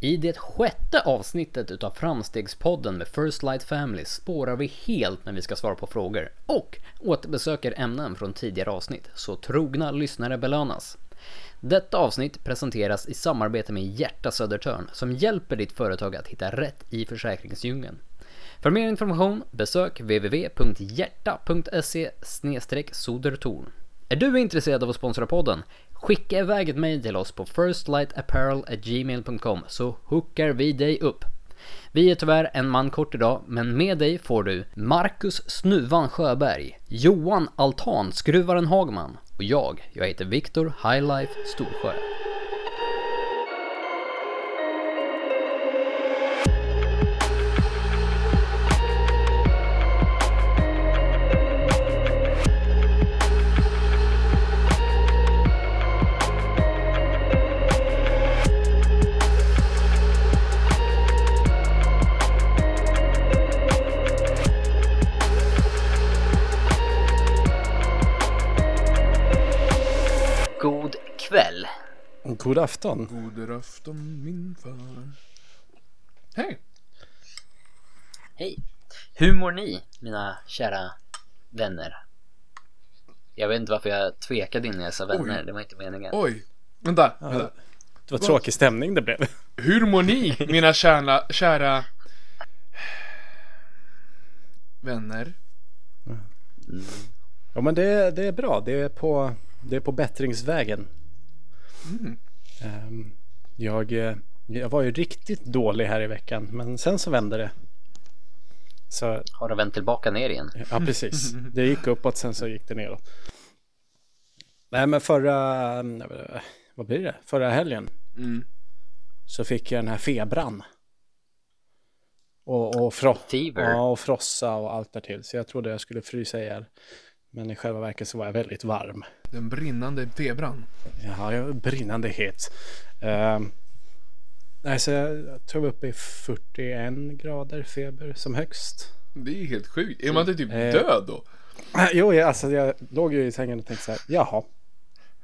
I det sjätte avsnittet utav Framstegspodden med First Light Family spårar vi helt när vi ska svara på frågor och återbesöker ämnen från tidigare avsnitt, så trogna lyssnare belönas. Detta avsnitt presenteras i samarbete med Hjärta Södertörn som hjälper ditt företag att hitta rätt i försäkringsdjungeln. För mer information besök www.hjärta.se sodertorn. Är du intresserad av att sponsra podden? Skicka iväg ett mejl till oss på firstlightapparel.gmail.com så hookar vi dig upp. Vi är tyvärr en man kort idag, men med dig får du Marcus Snuvan Sjöberg, Johan Altan Skruvaren Hagman och jag, jag heter Viktor Highlife Storsjö. God afton. God afton min far. Hej! Hej! Hur mår ni, mina kära vänner? Jag vet inte varför jag tvekade innan jag sa vänner, Oj. det var inte meningen. Oj. Vänta, vänta. Det var tråkig stämning det blev. Hur mår ni, mina kära, kära vänner? Ja men det, det är bra. Det är på, det är på bättringsvägen. Ehm, jag, eh, jag var ju riktigt dålig här i veckan men sen så vände det. Så Har du vänt tillbaka ner igen? ja precis. Det gick uppåt sen så gick det neråt. Nej men förra, eh, vad blir det? Förra helgen. Mm. Så fick jag den här febran. Och, och, fro- ja, och frossa och allt därtill. Så jag trodde jag skulle frysa ihjäl. Men i själva verket så var jag väldigt varm. Den brinnande febran. Ja, brinnande het. Um, nej, så jag tror jag var uppe i 41 grader feber som högst. Det är helt sjukt. Är man inte typ Eh. död då? Jo, jag, alltså jag låg ju i sängen och tänkte så här, jaha,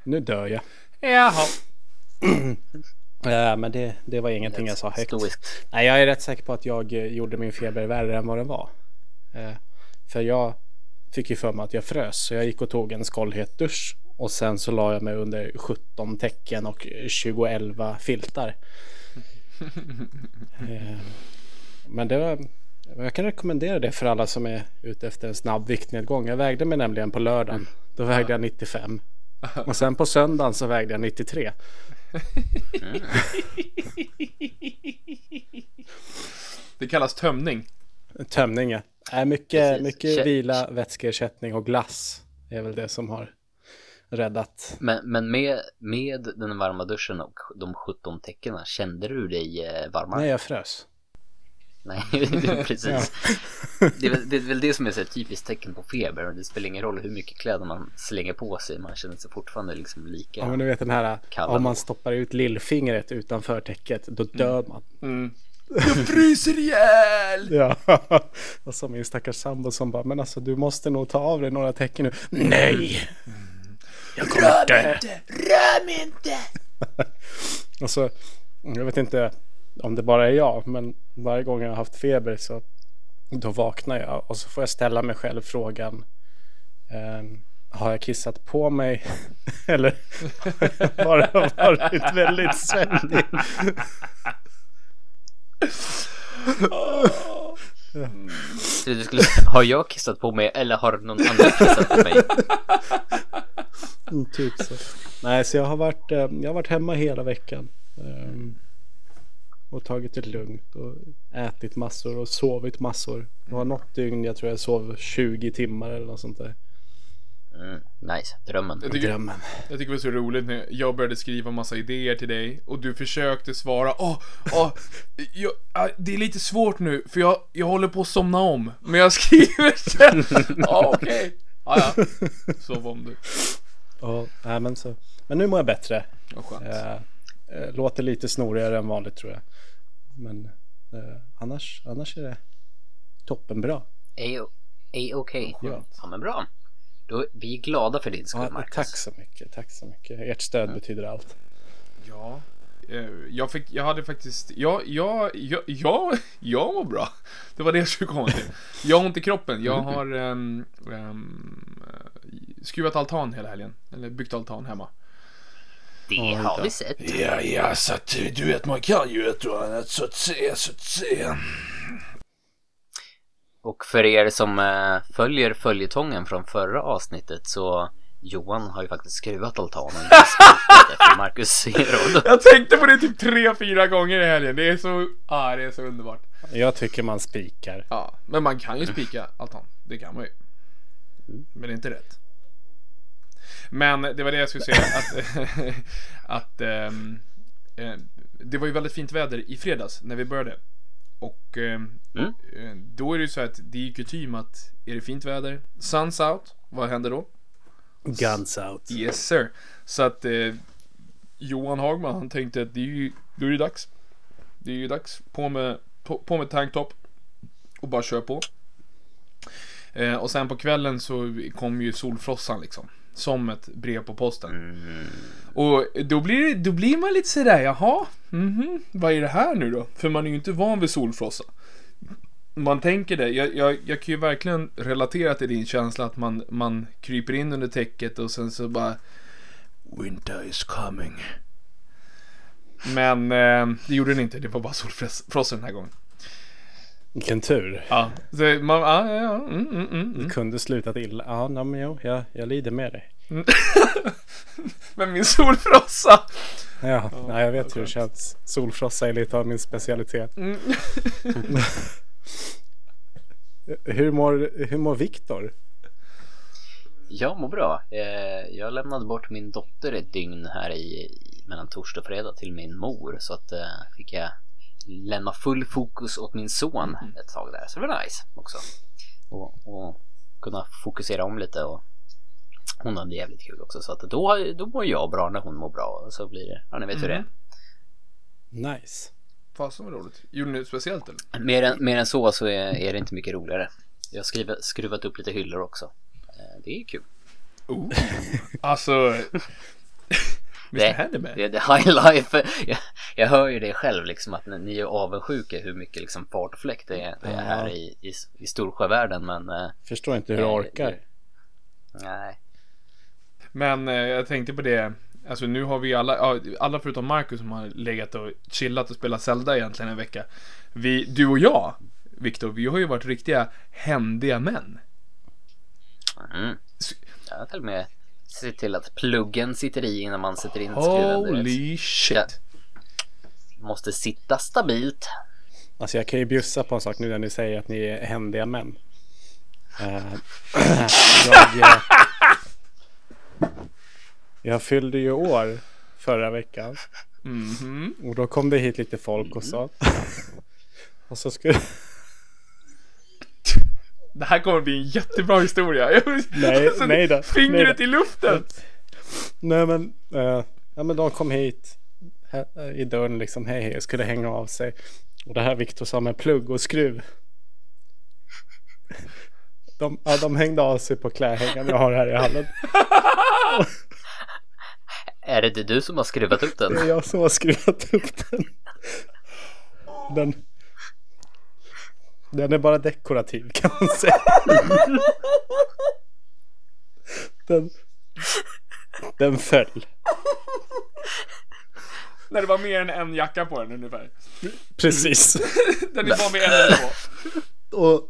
nu dör jag. Jaha. Äh, men det, det var ingenting jag sa högt. Stoiskt. Nej, jag är rätt säker på att jag eh, gjorde min feber värre än vad den var. Eh, för jag fick ju för mig att jag frös, så jag gick och tog en skållhet dusch. Och sen så la jag mig under 17 täcken och 20 filtar. eh, men det var... Jag kan rekommendera det för alla som är ute efter en snabb viktnedgång. Jag vägde mig nämligen på lördagen. Då vägde jag 95. Och sen på söndagen så vägde jag 93. Det kallas tömning. Tömning ja. Äh, mycket, Precis. mycket Kä- vila, vätskeersättning och glass är väl det som har räddat. Men, men med, med den varma duschen och de 17 täckena, kände du dig eh, varmare? Nej, jag frös. Nej, precis. Det, är väl, det är väl det som är så här typiskt tecken på feber. Det spelar ingen roll hur mycket kläder man slänger på sig. Man känner sig fortfarande liksom lika. Ja, men du vet den här, om man stoppar ut lillfingret utanför täcket, då dör man. Mm. Jag fryser ihjäl! Ja, och som min stackars sambo som bara, men alltså du måste nog ta av dig några täcken nu. Nej! Jag kommer dö! Rör mig inte! Och så, jag vet inte om det bara är jag, men varje gång jag har haft feber så då vaknar jag och så får jag ställa mig själv frågan ehm, har jag kissat på mig eller har jag varit väldigt svettig? Så du skulle, har jag kissat på mig eller har någon annan kissat på mig? Mm, typ så. Nej, så jag har varit, eh, jag har varit hemma hela veckan. Ehm, och tagit det lugnt och ätit massor och sovit massor. Det var något dygn jag tror jag sov 20 timmar eller något sånt där. Mm, nice, drömmen. Jag tycker, Drömmen. jag tycker det var så roligt när jag började skriva massa idéer till dig och du försökte svara Åh, åh, jag, ah, det är lite svårt nu för jag, jag håller på att somna om Men jag skriver sen Ja okej Ja ja Sov om du Och, nej, men, så. men nu mår jag bättre. Ja skönt Eh, eh, låter lite snorigare än vanligt tror jag. Men eh, annars, annars är det toppenbra. Är okej. Ja. Ja men bra. Då, vi är glada för din skull Ja, Marcus. tack så mycket. Tack så mycket. Ert stöd betyder allt. Ja eh, jag, fick, jag hade faktiskt, jag, jag, jag, jag, jag mår bra. Det var det jag skulle komma till. Jag har ont i kroppen. Jag har um, um, skruvat altan hela helgen. Eller byggt altan hemma. Det har vi sett. Ja, ja, så att du vet, man kan ju ett och annat så att säga, så att säga. Och för er som eh, följer följetongen från förra avsnittet så Johan har ju faktiskt skruvat altanen efter Marcus Zero. Jag tänkte på det typ tre, fyra gånger i helgen. Det är så, ah, det är så underbart. Jag tycker man spikar. Ja, men man kan ju spika altan. Det kan man ju. Men det är inte rätt. Men det var det jag skulle säga att, att ähm, äh, det var ju väldigt fint väder i fredags när vi började. Och ähm, mm. då är det ju så att det är ju kutym att är det fint väder, suns out, vad händer då? Guns out. Yes sir. Så att eh, Johan Hagman han tänkte att det är ju, då är det dags. Det är ju dags. På med, på, på med tanktop. Och bara kör på. Eh, och sen på kvällen så kom ju solfrossan liksom. Som ett brev på posten. Mm. Och då blir, då blir man lite sådär, jaha, mhm, vad är det här nu då? För man är ju inte van vid solfrossa. Man tänker det, jag, jag, jag kan ju verkligen relatera till din känsla att man, man kryper in under täcket och sen så bara Winter is coming. Men eh, det gjorde den inte, det var bara solfrossa den här gången. Vilken tur. Ja, så man, ja, ja, ja. Mm, mm, mm, Det kunde slutat illa. Ja, nej, men jo, jag, jag lider med dig. Men min solfrossa! Ja, nej, jag vet hur det känns. Solfrossa är lite av min specialitet. Mm. hur mår, hur mår Viktor? Jag mår bra. Eh, Jag lämnade bort min dotter ett dygn här i, mellan torsdag och fredag till min mor så att eh, fick jag lämna full fokus åt min son ett tag där. Så det var nice också. Och, och kunna fokusera om lite och hon hade jävligt kul också så att då, då mår jag bra när hon mår bra och så blir det, ja ni vet hur det är. Nice. Fasen vad roligt. Gjorde ni något speciellt eller? Mer än, mer än så så är, är det inte mycket roligare. Jag har skrivit, skruvat upp lite hyllor också. Eh, Det är kul. Oh. Alltså... Mr Handyman. Det är high life. Jag, jag hör ju det själv liksom att ni ni är avundsjuka hur mycket liksom fart och fläkt det är, det är här i, i, i Storsjövärlden men eh, Förstår inte hur du orkar. Nej. Men eh, jag tänkte på det. Alltså nu har vi alla, alla förutom Marcus som har legat och chillat och spelat Zelda egentligen en vecka. Vi, du och jag, Viktor, vi har ju varit riktiga händiga män. Mm. Jag har till och med sett till att pluggen sitter i innan man sätter in skruven. Holy shit. Måste Måste sitta stabilt. Alltså jag kan ju bjussa på en sak nu när ni säger att ni är händiga män. Eh, jag, eh, jag fyllde ju år förra veckan. Mhm. Och då kom det hit lite folk och så. och så skulle... Det här kommer bli en jättebra historia. Nej, Alltså, nej då, Fingret nej då. i luften. Nej men, eh, ja, men de kom hit här, i dörren liksom. Hej hej, skulle hänga av sig. Och det här Viktor sa med plugg och skruv. De, ja, de hängde av sig på klädhängaren jag har här i hallen. Är det du som har skruvat upp Det är den? jag som har skruvat upp den. Den, den är bara dekorativ kan man säga. Den, den föll. När det var mer än en jacka på den ungefär. Precis. Den är bara med en eller två. Och,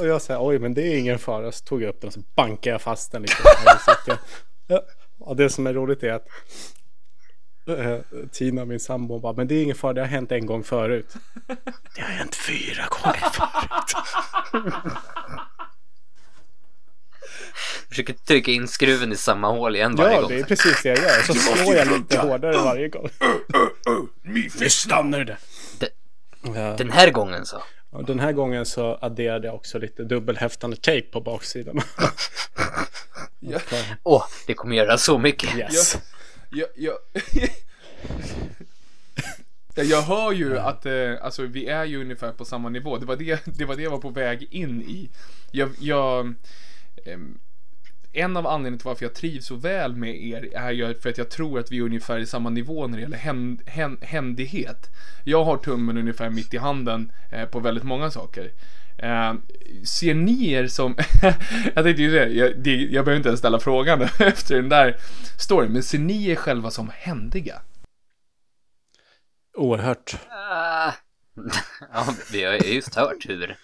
och jag säger oj men det är ingen fara. Så tog jag upp den och så bankade jag fast den liksom. cykeln. Ja, och det som är roligt är att eh, Tina, min sambo, bara men det är ingen fara. Det har hänt en gång förut. Det har hänt fyra gånger förut. Försöker trycka in skruven i samma hål igen varje Ja, gång. det är precis det jag gör. Så slår jag lite hårdare varje gång. Nu stannar det. Det- Ja. Den här gången så. Och den här gången så adderade jag också lite dubbelhäftande tejp på baksidan. Ja. Åh, det kommer göra så mycket. Yes. Jag, jag, Ja, jag hör ju att eh, alltså, vi är ju ungefär på samma nivå. Det var det, det var det jag var på väg in i. Jag, jag, ehm, en av anledningarna till varför jag trivs så väl med er är ju för att jag tror att vi är ungefär i samma nivå när det gäller hän, hän, händighet. Jag har tummen ungefär mitt i handen eh, på väldigt många saker. Eh, ser ni er som, jag tänkte ju säga, jag, det, jag behöver inte ens ställa frågan efter den där storyn, men ser ni er själva som händiga? Oerhört. Ah. ja, vi har ju just hört hur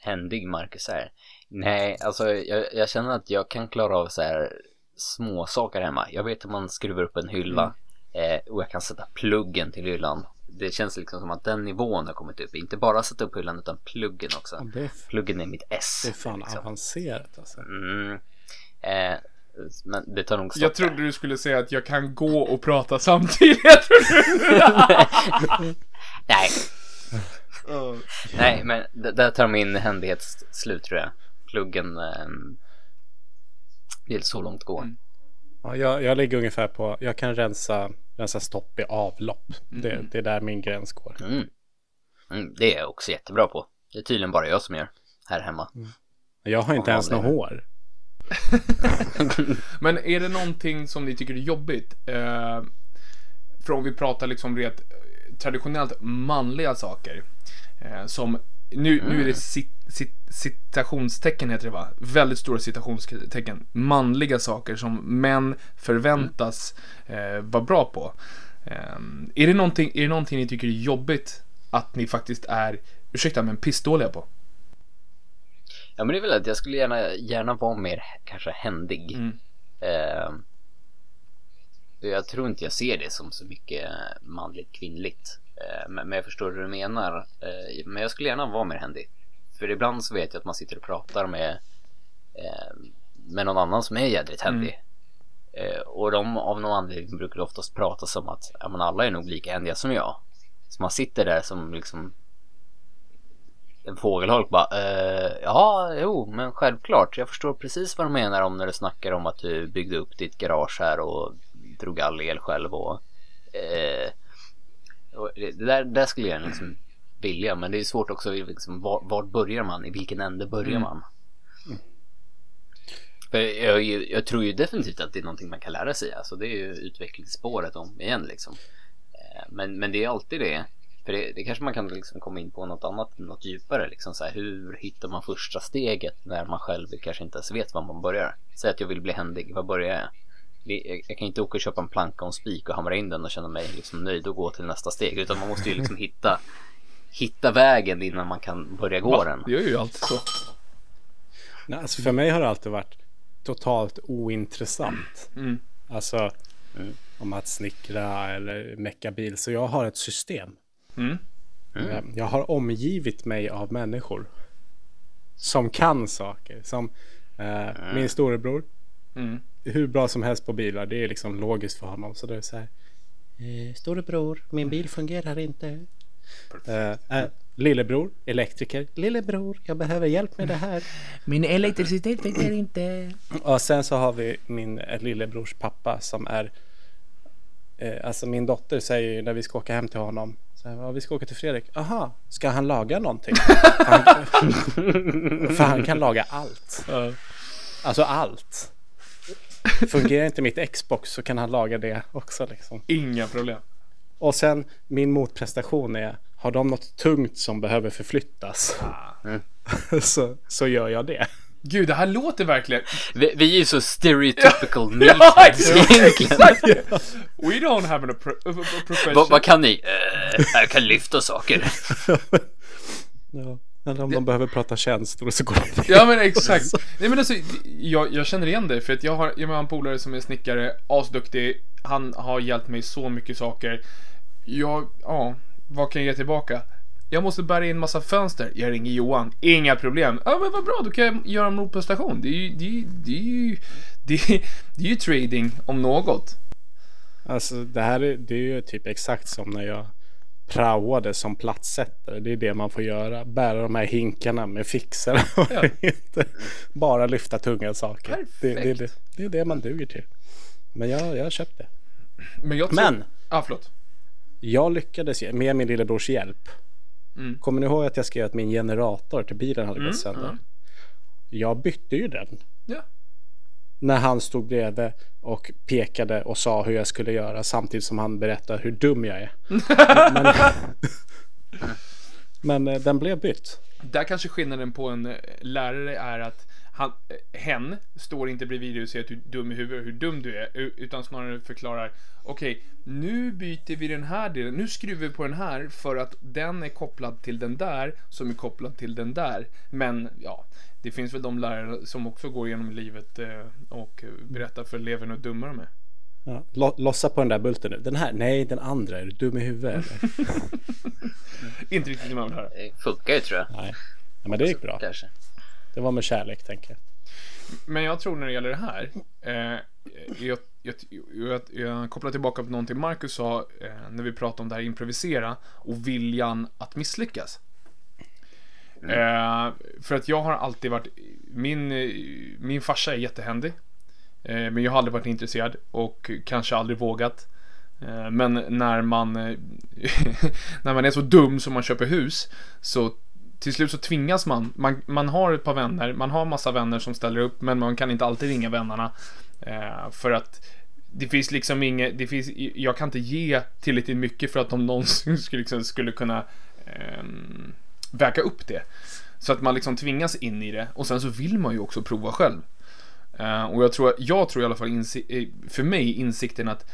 händig Marcus är. Nej, alltså jag, jag känner att jag kan klara av så här små saker hemma. Jag vet hur man skruvar upp en hylla eh, och jag kan sätta pluggen till hyllan. Det känns liksom som att den nivån har kommit upp. Inte bara sätta upp hyllan utan pluggen också. Ja, det, är, Pluggen är mitt S. det är fan liksom. avancerat alltså. Mm. Eh, men det tar nog stopp Jag trodde du skulle säga att jag kan gå och prata samtidigt. Nej. Nej, men där tar min händighet slut tror jag. Pluggen. det är så långt går. Mm. Ja, jag, jag ligger ungefär på, jag kan rensa, rensa stopp i avlopp. Det, det är där min gräns går. Mm. Mm, det är jag också jättebra på. Det är tydligen bara jag som gör här hemma. Jag har inte ens något hår. Men är det någonting som ni tycker är jobbigt? Eh, för om vi pratar liksom rent eh, traditionellt manliga saker. Eh, som, nu, nu är det cit, cit, citationstecken heter det va? Väldigt stora citationstecken. Manliga saker som män förväntas eh, vara bra på. Eh, är, det någonting, är det någonting ni tycker är jobbigt att ni faktiskt är, ursäkta men pissdåliga på? Ja men det är väl att jag skulle gärna, gärna vara mer kanske händig. Mm. Eh, jag tror inte jag ser det som så mycket manligt kvinnligt. Eh, men, jag förstår hur du menar. Eh, men jag skulle gärna vara mer händig. För ibland så vet jag att man sitter och pratar med, eh, med någon annan som är jädrigt händig. Eh, och de av någon anledning brukar oftast prata som att ja, men alla är nog lika händiga som jag. Så man sitter där som liksom en fågelholk bara eh, Ja, jo, men självklart. Jag förstår precis vad du menar om när du snackar om att du byggde upp ditt garage här och drog all el själv och, eh, och det där, där skulle jag liksom vilja, men det är svårt också liksom, var, var börjar man? I vilken ände börjar Mm. man? För jag, jag, tror ju definitivt att det är någonting man kan lära sig. Alltså det är ju utvecklingsspåret om igen liksom. Eh, Men, men det är alltid det. För det, det kanske man kan liksom komma in på något annat, något djupare. Liksom så här, hur hittar man första steget när man själv kanske inte ens vet var man börjar? Säg att jag vill bli händig, var börjar Jag, jag kan inte åka och köpa en planka och en spik och hamra in den och känna mig liksom nöjd och gå till nästa steg. Utan man måste ju liksom hitta, hitta vägen innan man kan börja gå den. Det gör ju alltid så. Nej, alltså för mig har det alltid varit totalt ointressant. Mm. Alltså Mm. om att snickra eller mecka bil. Så jag har ett system. Mm. Eh, Jag har omgivit mig av människor som kan saker. Som eh, min storebror. Mm. Hur bra som helst på bilar. Det är liksom logiskt för honom. Så det är så här. Eh, storebror, min bil fungerar inte. Eh, eh, lillebror, elektriker. Lillebror, jag behöver hjälp med det här. Min elektricitet funkar inte. Och sen så har vi min eh, lillebrors pappa som är eh, Alltså min dotter säger ju när vi ska åka hem till honom så här, ja, vi ska åka till Fredrik. Aha, ska han laga någonting? För han, för han kan laga allt. Alltså allt. Fungerar inte mitt Xbox så kan han laga det också liksom. Inga problem. Och sen min motprestation är har de något tungt som behöver förflyttas så, så gör jag det. Gud, det här låter verkligen... Vi, vi är ju så stereotypical Ja, meatheads egentligen. exakt! We don't have a, pro- a profession. Vad vad kan ni? Eh, jag kan lyfta saker. Ja. Eller om de behöver prata tjänster så går det Ja men exakt. Nej men alltså, jag, jag känner igen det för att jag har, jag har en polare som är snickare, asduktig. Han har hjälpt mig så mycket saker. Jag, ja, vad kan jag ge tillbaka? Jag måste bära in massa fönster. Jag ringer Johan. Inga problem. Ja men vad bra, då kan jag göra en motprestation. Det är ju, det är, ju- det är ju, det är, det är ju trading om något. Alltså det här är, det är ju typ exakt som när jag praoade som plattsättare. Det är det man får göra. Bära de här hinkarna med fixare och Ja. inte bara lyfta tunga saker. Det, det, det, det är det man duger till. Men jag, jag har köpt det. Men jag tror... Men Ah, förlåt. Jag lyckades med min lillebrors hjälp. Mm. Kommer ni ihåg att jag skrev att min generator till bilen hade gått sönder? mm. Jag bytte ju den. Ja. när han stod bredvid och pekade och sa hur jag skulle göra samtidigt som han berättade hur dum jag är. men, men eh, den blev bytt. Där kanske skillnaden på en eh, lärare är att han, eh, hen står inte bredvid dig och säger att du är dum i huvudet och hur dum du är, utan snarare förklarar okej, nu byter vi den här delen, nu skruvar vi på den här för att den är kopplad till den där som är kopplad till den där. Men ja, det finns väl de lärare som också går igenom livet eh, och berättar för eleverna hur dumma de är. Ja, lo- lossa på den där bulten nu. Den här? Nej, den andra. Är du dum i huvudet? Inte riktigt det man vill höra. Det funkar ju tror jag. Nej. Ja, men det gick bra. Kanske. Det var med kärlek tänker jag. Men jag tror när det gäller det här, eh, jag, jag, jag, jag kopplar tillbaka på någonting Marcus sa eh, när vi pratade om det här improvisera och viljan att misslyckas. Eh, för att jag har alltid varit, min, min farsa är jättehändig. Eh, men jag har aldrig varit intresserad och kanske aldrig vågat. Eh, men när man, eh, när man är så dum som man köper hus så till slut så tvingas man, man, man har ett par vänner, man har massa vänner som ställer upp men man kan inte alltid ringa vännerna. Eh, för att det finns liksom inget, det finns, jag kan inte ge tillräckligt mycket för att de någonsin skulle, liksom, skulle kunna eh, väga upp det. Så att man liksom tvingas in i det och sen så vill man ju också prova själv. Eh, och jag tror, jag tror i alla fall, insi- eh, för mig, insikten att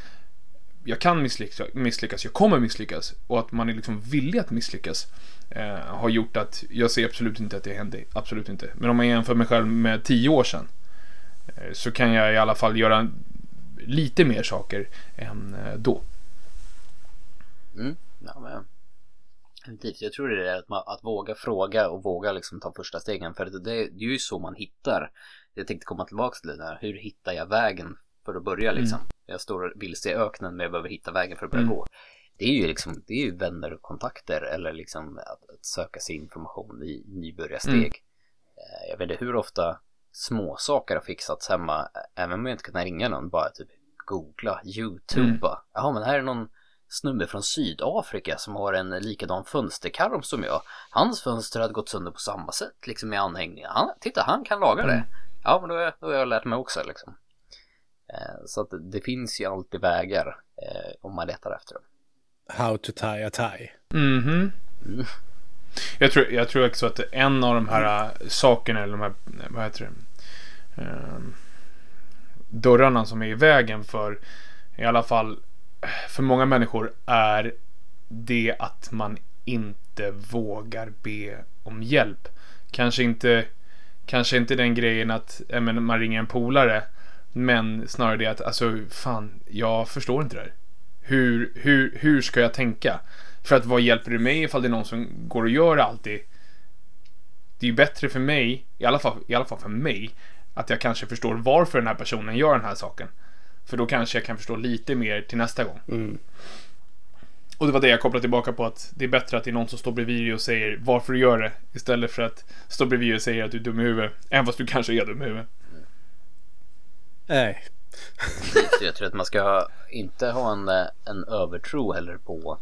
jag kan misslyckas, misslyckas, jag kommer misslyckas och att man är liksom villig att misslyckas eh, har gjort att jag ser absolut inte att det händer, absolut inte. Men om man jämför mig själv med tio år sedan eh, så kan jag i alla fall göra lite mer saker än eh, då. Mm. Ja, men. Jag tror det är att, man, att våga fråga och våga liksom ta första stegen. För det, det är ju så man hittar. Jag tänkte komma tillbaka till det där. Hur hittar jag vägen för att börja liksom? Jag står vilse i öknen men jag behöver hitta vägen för att börja Mm. gå. Det är ju liksom, det är ju vänner och kontakter eller liksom att, att söka sig information i nybörjarsteg. Mm. Eh, Jag vet inte hur ofta små saker har fixats hemma, även om jag inte kan ringa någon, bara typ googla, youtuba. Mm. Jaha, men här är någon snubbe från Sydafrika som har en likadan fönsterkarm som jag. Hans fönster hade gått sönder på samma sätt, liksom med anhängning. Han, titta, han kan laga det. Mm. Ja, men då, är- då har jag lärt mig också liksom. Eh, Så att det, finns ju alltid vägar eh, om man letar efter dem. How to tie a tie. Mhm. Mm. Jag tror, jag tror också att en av de här äh, sakerna, eller de här, vad heter det, Ehm, dörrarna som är i vägen för, i alla fall för många människor, är det att man inte vågar be om hjälp. Kanske inte, kanske inte den grejen att menar, man ringer en polare, men snarare det att alltså fan, jag förstår inte det här. Hur, hur, hur ska jag tänka? För att vad hjälper det mig ifall det är någon som går och gör alltid? Det är ju bättre för mig, i alla fall, i alla fall för mig, att jag kanske förstår varför den här personen gör den här saken. För då kanske jag kan förstå lite mer till nästa gång. Mm. Och det var det jag kopplade tillbaka på att det är bättre att det är någon som står bredvid dig och säger varför du gör det istället för att stå bredvid dig och säga att du är dum i huvudet. Även fast du kanske är dum i huvudet. Nej. Precis, jag tror att man ska inte ha en, en övertro heller på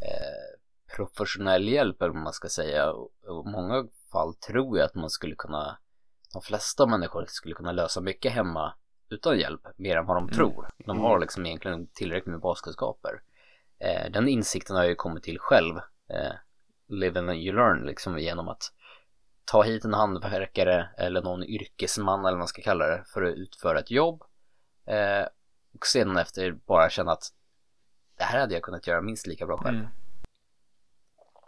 eh, professionell hjälp eller vad man ska säga. Och i många fall tror jag att man skulle kunna, de flesta människor skulle kunna lösa mycket hemma utan hjälp, mer än vad de tror. De har liksom egentligen tillräckligt med baskunskaper. Eh, den insikten har jag ju kommit till själv. Eh, live and you learn, liksom genom att ta hit en hantverkare eller någon yrkesman eller vad man ska kalla det för att utföra ett jobb. Eh, och sedan efter bara känna att det här hade jag kunnat göra minst lika bra själv. Mm.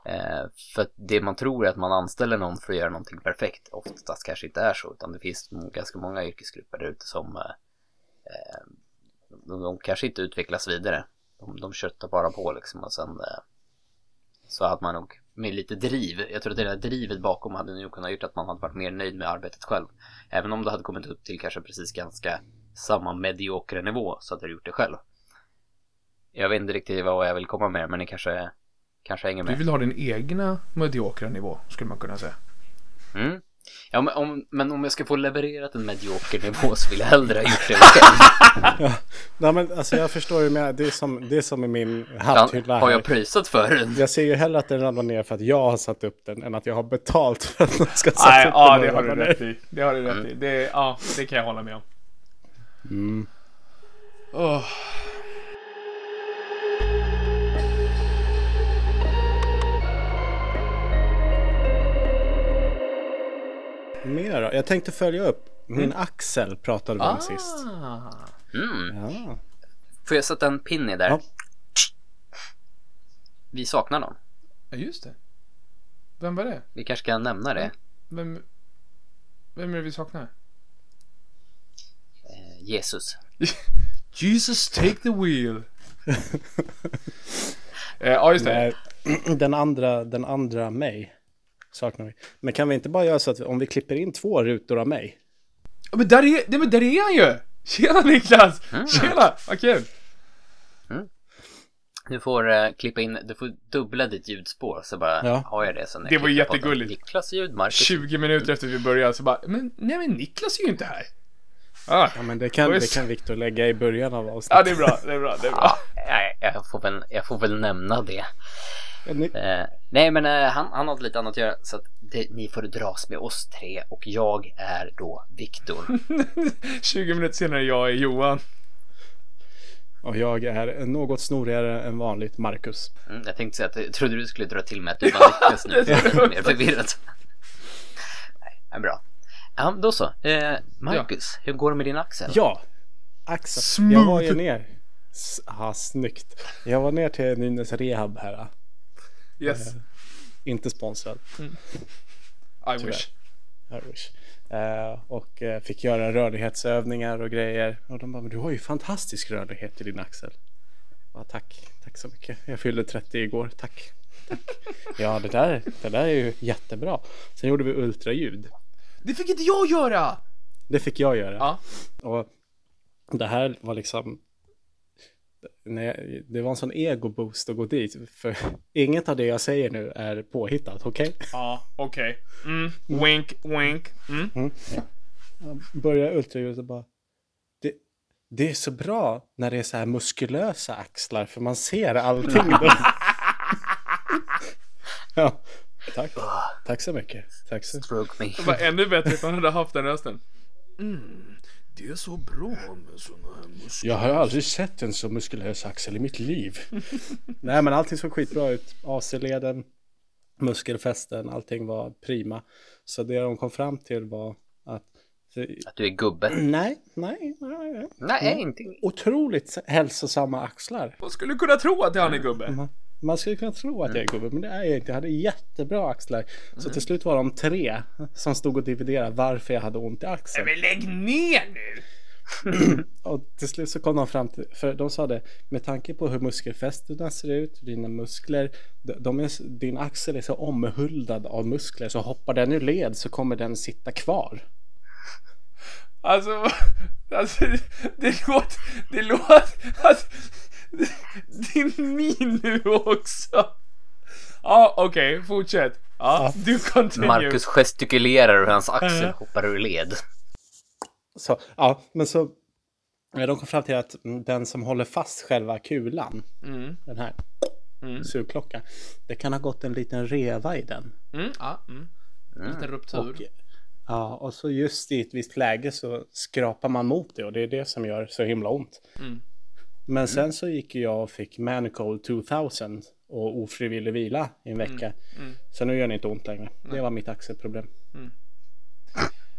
Eh, för det man tror är att man anställer någon för att göra någonting perfekt oftast kanske inte är så utan det finns ganska många yrkesgrupper där ute som eh, eh, de, de kanske inte utvecklas vidare. De, de köttar bara på liksom och sen eh, så hade man nog med lite driv, jag tror att det där drivet bakom hade nog kunnat gjort att man hade varit mer nöjd med arbetet själv. Även om det hade kommit upp till kanske precis ganska samma mediokra nivå så hade du gjort det själv. Jag vet inte riktigt vad jag vill komma med men ni kanske, kanske hänger Du med. vill ha din egna mediokra nivå, skulle man kunna säga. Mm. Ja, men om, men om jag ska få levererat en medioker nivå så vill jag hellre ha gjort det själv. Nej men alltså jag förstår ju med. Det är som, det är som i min hatthylla har jag prisat för den? Jag ser ju hellre att den ramlar ner för att jag har satt upp den än att jag har betalt för att någon ska sätta Nej, upp ja den. det och har du rätt i. Det har du rätt i. Det, ja, det kan jag hålla med om. Mm. Åh. Mer då? Jag tänkte följa upp. Min axel pratade vi om sist. Ah. Mm. Ja. Får jag sätta en pin i där? Ja. Vi saknar någon. Ja, just det. Vem var det? Vi kanske kan nämna det. Vem, vem är det vi saknar? Eh, Jesus. Jesus take the wheel. eh, ja, just det. Den andra, den andra mig saknar vi. Men kan vi inte bara göra så att om vi klipper in två rutor av mig? Ja, Men där är, nej, men där är han ju! Tjena Niklas! Tjena, vad kul! Du får eh, klippa in, du får dubbla ditt ljudspår så bara Ja. har jag det sen. Det var jättegulligt. Niklas ljud, Marcus 20 minuter efter vi började så bara, men nej men Niklas är ju inte här. Ah, Ja men det kan, det kan Viktor lägga i början av ja, avsnittet. det är bra, det är bra, det är bra. Nej, jag får väl, jag får väl nämna det. Ja, ni- Eh, nej, men eh, han, han har lite annat att göra så att det, ni får dras med oss tre och jag är då Viktor. 20 minuter senare, jag är Johan. Och jag är något snorigare än vanligt Marcus. Mm, jag tänkte säga att jag trodde du skulle dra till med att du var Niklas nu. det är mer förvirrad. Nej, men bra. Ja, då så. Eh, Marcus, hur går det med din axel? Ja! Axel. Smooth. Jag var ju ner. S- Ja, snyggt. Jag var ner till Nynäs Rehab här. Yes, Inte sponsrad. I wish. I wish. Eh, och eh, fick göra rörlighetsövningar och grejer. Och de bara, men du har ju fantastisk rörlighet i din axel. Ja, tack, tack så mycket. Jag fyllde 30 igår, tack. tack. Ja, det där, det där är ju jättebra. Sen gjorde vi ultraljud. Det fick inte jag göra! Det fick jag göra. Ja, Och det här var liksom Nej, det var en sån ego-boost att gå dit. För inget av det jag säger nu är påhittat, okej? ja, okej. Mm, wink, wink. Mm. Börjar ultraljudet och bara det, det är så bra när det är så här muskulösa axlar för man ser allting då. ja, tack. Tack så mycket. Tack så Stroke me. Det var ännu bättre if han hade haft den rösten. Mm, det är så bra med såna här muskler. Jag har aldrig sett en så muskulös axel i mitt liv. Nej men allting såg skitbra ut. AC-leden, muskelfästen, allting var prima. Så det de kom fram till var att Att du är gubbe. nej, nej, nej, nej. Nej, inte. Otroligt hälsosamma axlar. Man skulle kunna tro att han är gubbe. Man, man skulle kunna tro att jag är gubbe, men det är jag inte. Jag hade jättebra axlar. Så till slut var de tre som stod och dividerade varför jag hade ont i axeln. Men lägg ner nu! Och till slut så kom de fram till, för de sa det, med tanke på hur muskelfästena ser ut, dina muskler, de, är, din axel är så omhuldad av muskler så hoppar den ur led så kommer den sitta kvar. Alltså, alltså det låter, det låter, alltså, din min nu också. Ja, okej, fortsätt. Ja, du continue. Marcus gestikulerar och hans axel hoppar ur led. Så, ja, men så ja, de kom fram till att mm, den som håller fast själva kulan, Mm, den här Mm. sugklockan, det kan ha gått en liten reva i den. mm, ja, mm. En liten ruptur. Och, ja, och så just i ett visst läge så skrapar man mot det och det är det som gör så himla ont. Mm. Men sen så gick jag och fick Manicol 2000 och ofrivillig vila i en vecka. mm. Så nu gör det inte ont längre. Det var mitt axelproblem. Mm.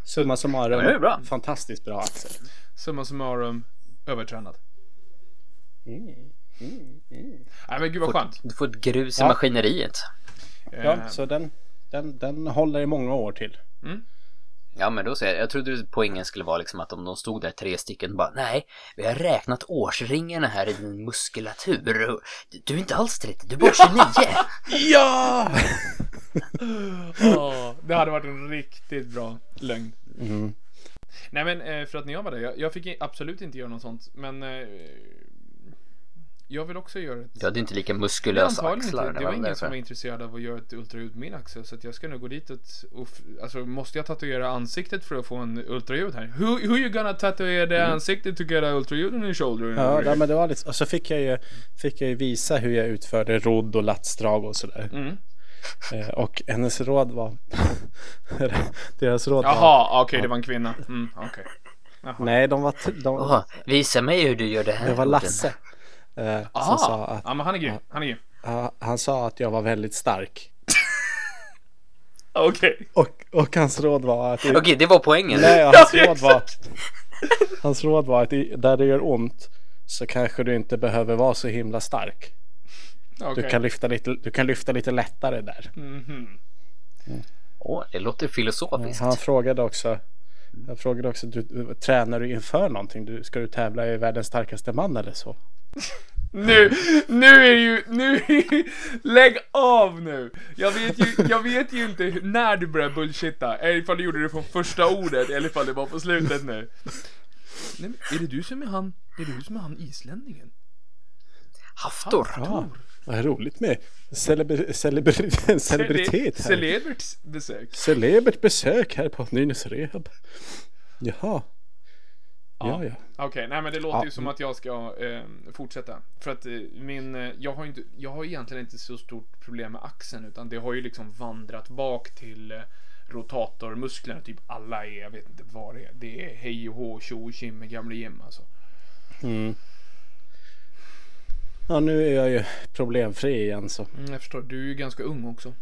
Summa summarum, Ja, det är bra. fantastiskt bra axel. Summa summarum, övertränad. Mm. Nej men gud vad skönt. Du får ett grus i Ja. maskineriet. Ja, Eh, så den, den, den håller i många år till. Ja men då säger jag, jag trodde poängen skulle vara liksom att om de stod där tre stycken bara nej, vi har räknat årsringarna här i din muskulatur. Du är inte alls 30, du är bara 29. Ja! Åh, det hade varit en riktigt bra lögn. Mm. Nej men eh, för att när jag var där, jag, jag fick absolut inte göra något sånt. Men eh, jag vill också göra ett... Du hade inte lika muskulösa axlar. inte, det det var var ingen som var intresserad av att göra ett ultraljud på min axel. Så att jag ska nog gå dit och, alltså måste jag tatuera ansiktet för att få en ultraljud här? Who, who you gonna tatuera the ansiktet to get a ultraljud on your shoulder? Mm. Ja, ja, men det var lite, och så fick jag ju, fick jag ju visa hur jag utförde rodd och latsdrag och sådär. Mm. Eh, och hennes råd var, deras råd var, Jaha, okej det var en kvinna. Mm. Jaha. Nej, de var... De, Åh, visa mig hur du gör det här. det var orden. Lasse. Eh, som sa att, Ja, men han är grym. Han är grym. ja, han sa att jag var väldigt stark. Okej. Och, och hans råd var att... Okej, det var poängen. Nej, hans råd var... Hans råd var att där det gör ont så kanske du inte behöver vara så himla stark. Du, Okej. kan lyfta lite, du kan lyfta lite lättare där. Mhm. Åh, det låter filosofiskt. Han frågade också han frågade också, du, du, tränar du inför någonting? Du, ska du tävla i världens starkaste man eller så? Nu, nu är ju, nu är ju, lägg av nu! Jag vet ju, jag vet ju inte när du började bullshitta, eller ifall du gjorde det från första ordet, eller ifall det var på slutet nu. Nej, men är det du som är han, är det du som är han islänningen? Haftor. Ja, vad roligt med celebr celebr celebritet här. Celebert besök. Celebert besök här på Nynäs Rehab. Jaha. Ja, ja. Okej, nej men det låter Ja. ju som att jag ska eh, fortsätta. För att eh, min, eh, jag har inte, jag har egentligen inte så stort problem med axeln utan det har ju liksom vandrat bak till eh, rotatormusklerna. Typ alla är, jag vet inte vad det är. Det är hej och hå, tjo och tjim med gamle Jim alltså. Mm. Ja, nu är jag ju problemfri igen så. Mm, jag förstår, du är ju ganska ung också.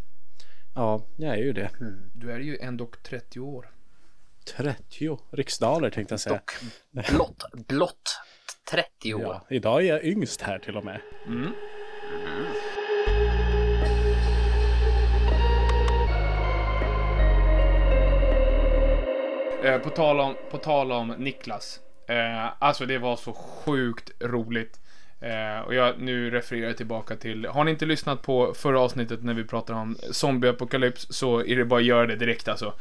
Ja, jag är ju det. Du är ju ändå 30 år. 30 riksdaler tänkte jag säga. Dock blott, blott 30 år. Ja, idag är jag yngst här till och med. Mm. Eh, på, tal om, på tal om Niklas. Eh, alltså det var så sjukt roligt. Eh, och jag nu refererar jag tillbaka till, har ni inte lyssnat på förra avsnittet när vi pratade om zombieapokalyps så är det bara att göra det direkt alltså.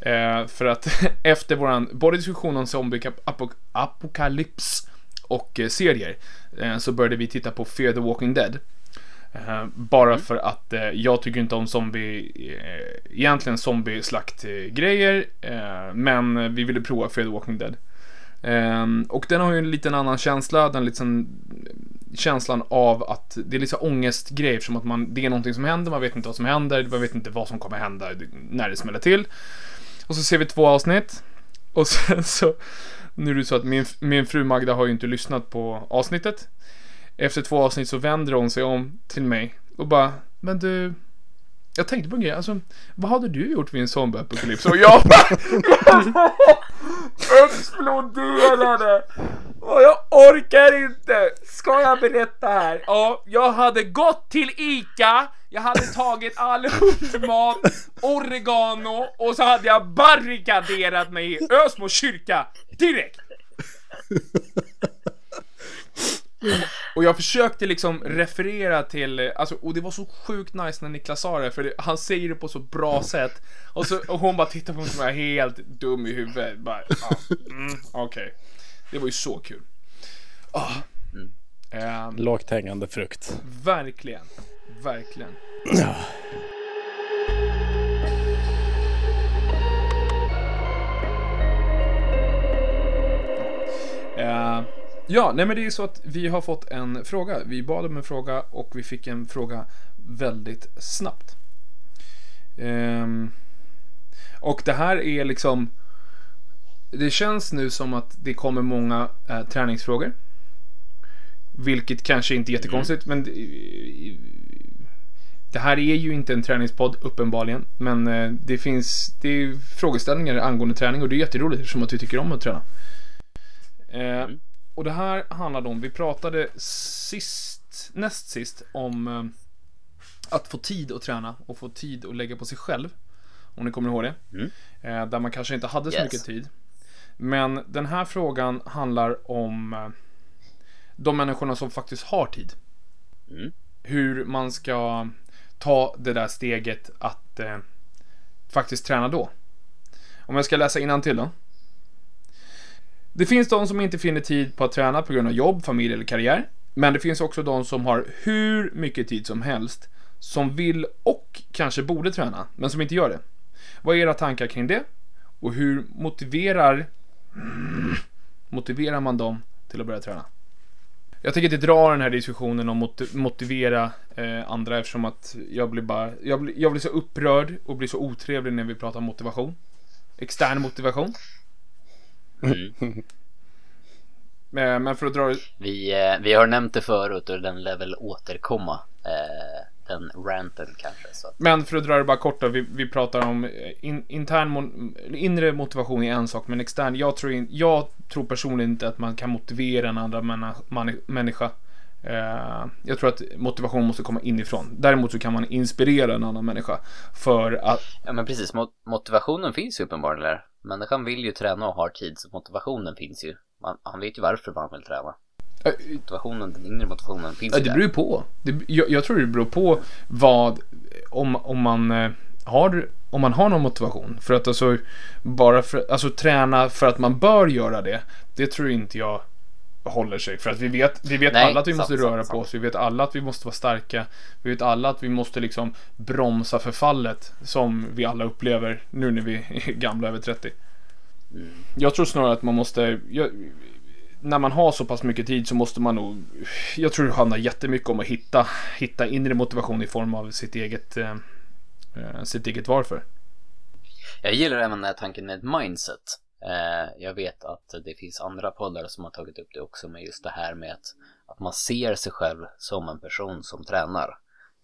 Eh, för att efter våran, både diskussion om zombieapokalyps och eh, serier, eh, så började vi titta på Fear the Walking Dead. Eh, bara för att eh, jag tycker inte om zombie, eh, egentligen zombie-slakt-grejer, eh, men vi ville prova Fear the Walking Dead. Eh, och den har ju en liten annan känsla, den liksom känslan av att det är lite ångestgrej, som att man, det är någonting som händer, man vet inte vad som händer, man vet inte vad som kommer hända när det smäller till. Och så ser vi två avsnitt, och sen så, nu är det så att min, min fru Magda har ju inte lyssnat på avsnittet. Efter två avsnitt så vänder hon sig om till mig och bara, men du, jag tänkte på en grej, alltså, vad hade du gjort vid en zombieapokalyps? Och jag bara, exploderade! Och jag orkar inte! Ska jag berätta här? Ja, jag hade gått till ICA, jag hade tagit all hundmat, oregano och så hade jag barrikaderat mig i Ösmo kyrka direkt! Och jag försökte liksom referera till, alltså, och det var så sjukt nice när Niklas sa det, för det, han säger det på så bra sätt. Och, så, och hon bara tittar på mig som är helt dum i huvudet. Bara, ja, mm, okej. Det var ju så kul. Ah. Ehm, Lågt hängande frukt. verkligen. Verkligen. Eh, ja, nej men det är ju så att vi har fått en fråga. Vi bad om en fråga och vi fick en fråga väldigt snabbt. Ehm, och det här är liksom... Det känns nu som att det kommer många eh, träningsfrågor. Vilket kanske inte är jättekonstigt, men det, här är ju inte en träningspodd uppenbarligen. Men eh, det finns det är frågeställningar angående träning och det är jätteroligt eftersom att du tycker om att träna. Eh, och det här handlade om, vi pratade sist, näst sist om eh, att få tid att träna och få tid att lägga på sig själv. Om ni kommer ihåg det. Eh, där man kanske inte hade så Yes. mycket tid. Men den här frågan handlar om de människorna som faktiskt har tid. Mm. Hur man ska ta det där steget att eh, faktiskt träna då. Om jag ska läsa till då. Det finns de som inte finner tid på att träna på grund av jobb, familj eller karriär. Men det finns också de som har hur mycket tid som helst, som vill och kanske borde träna, men som inte gör det. Vad är era tankar kring det? Och hur motiverar motiverar man dem till att börja träna? Jag tänker inte dra den här diskussionen om att motivera eh, andra eftersom att jag blir bara, jag blir, jag blir så upprörd och blir så otrevlig när vi pratar motivation. Extern motivation. Mm. Men, men för att dra Vi, eh, vi har nämnt det förut och den lär väl återkomma. Eh, den ranten kanske. Att, Men för att dra det bara kort då, vi, vi pratar om eh, in, intern, inre motivation är en sak, men extern, jag tror, in, jag tror personligen inte att man kan motivera en andra männa, man, människa. Eh, jag tror att motivation måste komma inifrån. Däremot så kan man inspirera en annan människa för att, ja men precis, Mot- motivationen finns ju uppenbarligen. Människan vill ju träna och har tid, så motivationen finns ju. Man, han vet ju varför man vill träna. Motivationen, den inre motivationen finns Ja, ju det där. beror ju på. Det, jag, jag tror det beror på vad, om, om man eh, har, om man har någon motivation. För att alltså, bara för, alltså träna för att man bör göra det, det tror inte jag håller sig. För att vi vet, vi vet Nej, alla att vi sant, måste sant, röra sant. på oss. Vi vet alla att vi måste vara starka. Vi vet alla att vi måste liksom bromsa förfallet som vi alla upplever nu när vi är gamla över 30. Mm. Jag tror snarare att man måste, jag, när man har så pass mycket tid så måste man nog, jag tror det handlar jättemycket om att hitta, hitta inre motivation i form av sitt eget, eh, eh sitt eget varför. Jag gillar även den här tanken med ett mindset. Eh, jag vet att det finns andra poddar som har tagit upp det också med just det här med att, att man ser sig själv som en person som tränar.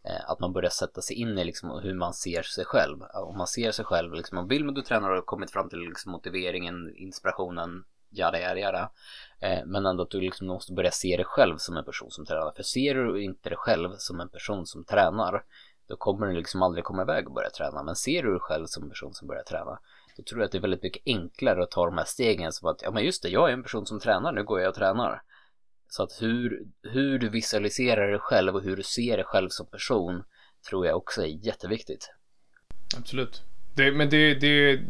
Eh, att man börjar sätta sig in i liksom hur man ser sig själv. Om man ser sig själv, liksom, om vill du tränar och har kommit fram till liksom motiveringen, inspirationen, jada jada jada. Eh, men ändå att du liksom måste börja se dig själv som en person som tränar. För ser du inte dig själv som en person som tränar, då kommer du liksom aldrig komma iväg och börja träna. Men ser du dig själv som en person som börjar träna, då tror jag att det är väldigt mycket enklare att ta de här stegen som att, ja men just det, jag är en person som tränar, nu går jag och tränar. Så att hur, hur du visualiserar dig själv och hur du ser dig själv som person tror jag också är jätteviktigt. Absolut. Det, men det, det,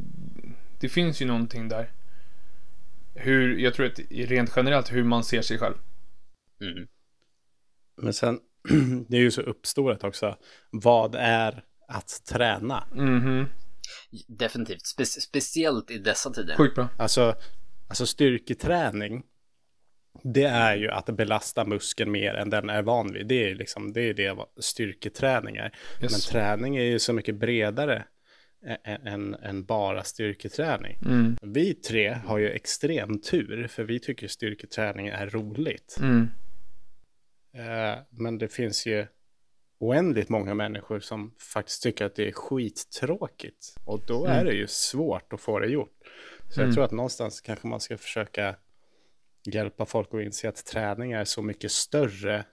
det finns ju någonting där. Hur, jag tror att rent generellt hur man ser sig själv. Mm. Men sen, det är ju så uppstorat också. Vad är att träna? Mhm. Definitivt, Spe speciellt i dessa tider. Sjukt bra. Alltså, alltså styrketräning. Det är ju att belasta muskeln mer än den är van vid. Det är liksom det, är det styrketräning är. Yes. Men träning är ju så mycket bredare än, än bara styrketräning. Mm. Vi tre har ju extrem tur för vi tycker styrketräning är roligt. Mm. Eh, men det finns ju oändligt många människor som faktiskt tycker att det är skittråkigt. Och då är det ju svårt att få det gjort. Så jag tror att någonstans kanske man ska försöka hjälpa folk att inse att träning är så mycket större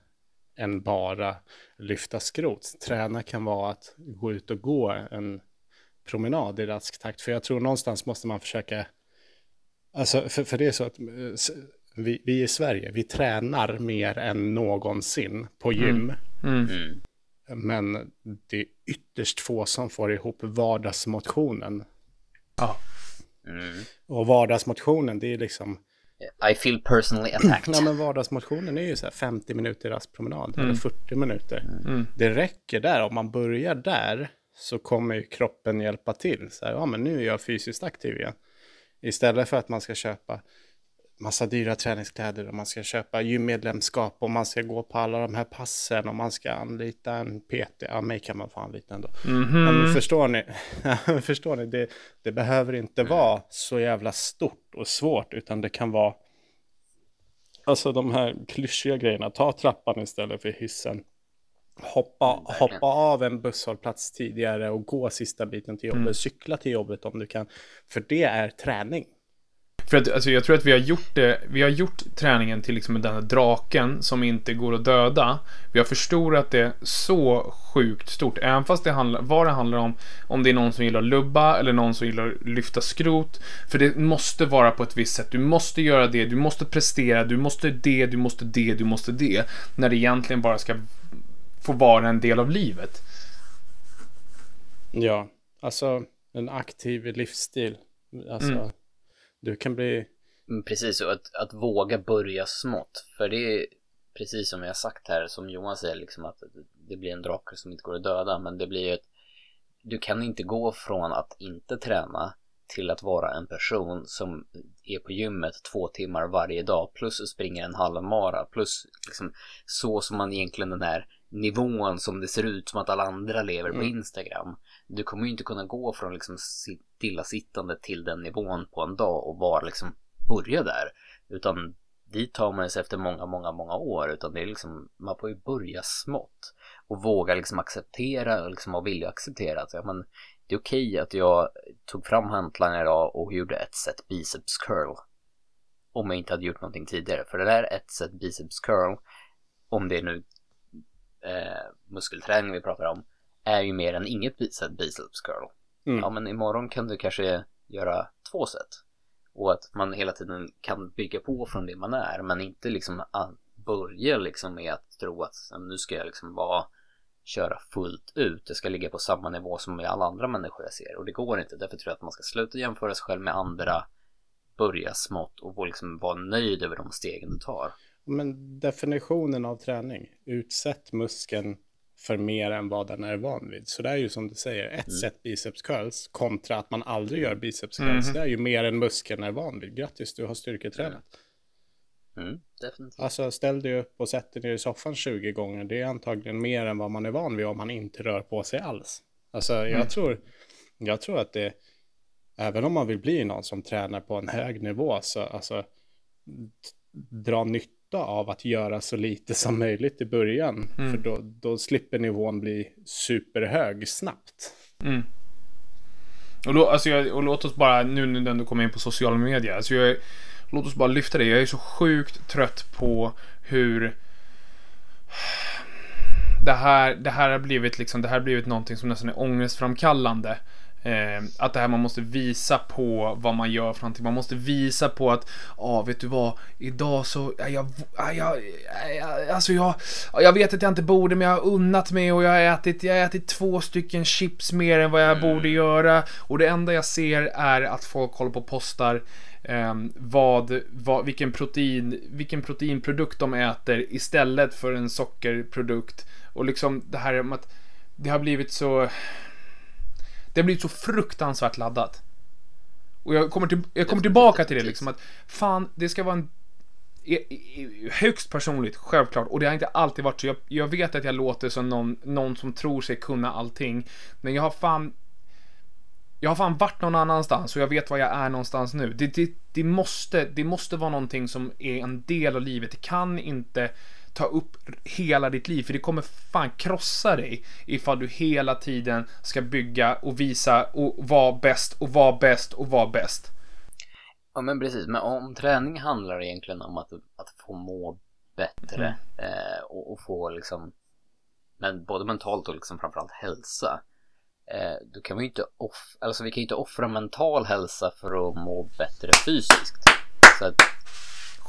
än bara lyfta skrot. Träna kan vara att gå ut och gå en promenad i rask takt. För jag tror någonstans måste man försöka Alltså, för, för det är så att eh, vi, vi i Sverige, vi tränar mer än någonsin på gym. Mm. Mm. Men det är ytterst få som får ihop vardagsmotionen. Ja. Mm. Och vardagsmotionen, det är liksom... I feel personally attacked. Ja, men vardagsmotionen är ju så här 50 minuter rastpromenad eller 40 minuter. Mm. Det räcker där. Om man börjar där så kommer ju kroppen hjälpa till. Så här, ja, men nu är jag fysiskt aktiv igen. Istället för att man ska köpa massa dyra träningskläder och man ska köpa gymmedlemskap och man ska gå på alla de här passen och man ska anlita en PT. Ja, mig kan man få anlita ändå. Mhm. Ja, men förstår ni? Förstår ni? Det, det behöver inte vara så jävla stort och svårt utan det kan vara Alltså de här klyschiga grejerna. Ta trappan istället för hissen. Hoppa, verkligen. hoppa av en busshållplats tidigare och gå sista biten till jobbet. Cykla till jobbet om du kan. För det är träning. För att, alltså, jag tror att vi har gjort det, vi har gjort träningen till liksom den här draken som inte går att döda. Vi har förstorat det så sjukt stort, även fast det handlar, vad det handlar om, om det är någon som gillar att lubba eller någon som gillar att lyfta skrot. För det måste vara på ett visst sätt. Du måste göra det, du måste prestera, du måste det, du måste det, du måste det. När det egentligen bara ska få vara en del av livet. Ja, alltså en aktiv livsstil. Alltså, Mm. du kan bli... Mm, Precis, och att, att våga börja smått. För det är precis som jag har sagt här, som Johan säger, liksom att det blir en drake som inte går att döda. Men det blir ju ett... Du kan inte gå från att inte träna till att vara en person som är på gymmet två timmar varje dag plus springer en halvmara plus liksom så som man egentligen den här nivån som det ser ut som att alla andra lever på Instagram. Du kommer ju inte kunna gå från liksom stillasittande till den nivån på en dag och vara liksom börja där. Utan dit tar man sig efter många, många, många år. Utan det är liksom, man får ju börja smått. Och våga liksom acceptera och liksom villig att acceptera att ja, men, det är okej okay att jag tog fram hantlarna idag och gjorde ett set biceps curl. Om jag inte hade gjort någonting tidigare. För det där ett set biceps curl, om det är nu eh, muskelträning vi pratar om, är ju mer än inget set biceps curl. Mm. Ja, men imorgon kan du kanske göra två set. Och att man hela tiden kan bygga på från det man är, men inte liksom börja liksom med att tro att nu ska jag liksom vara köra fullt ut. Det ska ligga på samma nivå som med alla andra människor jag ser och det går inte. Därför tror jag att man ska sluta jämföra sig själv med andra, börja smått och liksom vara nöjd över de stegen du tar. Men definitionen av träning, utsätt muskeln för mer än vad den är van vid. Så det är ju som du säger, ett mm. set biceps curls kontra att man aldrig gör biceps curls. Mm. Det är ju mer än muskeln är van vid. Grattis, du har styrketränat. Mm, definitivt. Alltså ställ dig upp och sätt dig ner i soffan 20 gånger. Det är antagligen mer än vad man är van vid om man inte rör på sig alls. Alltså jag mm. tror, jag tror att det, även om man vill bli någon som tränar på en hög nivå, så alltså dra nytta av att göra så lite som möjligt i början. Mm. För då, då slipper nivån bli superhög snabbt. Mm. Och, då, alltså jag, och låt oss bara, nu när du kommer in på sociala medier, alltså jag låt oss bara lyfta det. Jag är så sjukt trött på hur det här, det här har blivit liksom, det här har blivit någonting som nästan är ångestframkallande. Eh, att det här man måste visa på vad man gör för någonting. Man måste visa på att, ja ah, vet du vad, idag så, jag, jag, jag, jag, alltså jag, jag vet att jag inte borde men jag har unnat mig och jag har ätit, jag har ätit två stycken chips mer än vad jag mm. borde göra. Och det enda jag ser är att folk håller på och postar eh, vad, vad, vilken, protein, vilken proteinprodukt de äter istället för en sockerprodukt. Och liksom det här med att det har blivit så... Det har blivit så fruktansvärt laddat. Och jag kommer, till, jag kommer tillbaka till det liksom att fan, det ska vara en e, e, e, högst personligt, självklart. Och det har inte alltid varit så. Jag, jag, vet att jag låter som någon, någon som tror sig kunna allting. Men jag har fan jag har fan varit någon annanstans och jag vet var jag är någonstans nu. Det, det, det, måste, det måste vara någonting som är en del av livet. Det kan inte ta upp hela ditt liv, för det kommer fan krossa dig ifall du hela tiden ska bygga och visa och vara bäst och vara bäst och vara bäst. Ja men precis, men om träning handlar egentligen om att, att få må bättre mm. eh, och, och, få liksom, men både mentalt och liksom framförallt hälsa eh, då kan vi inte off alltså vi kan ju inte offra mental hälsa för att må bättre fysiskt. Så att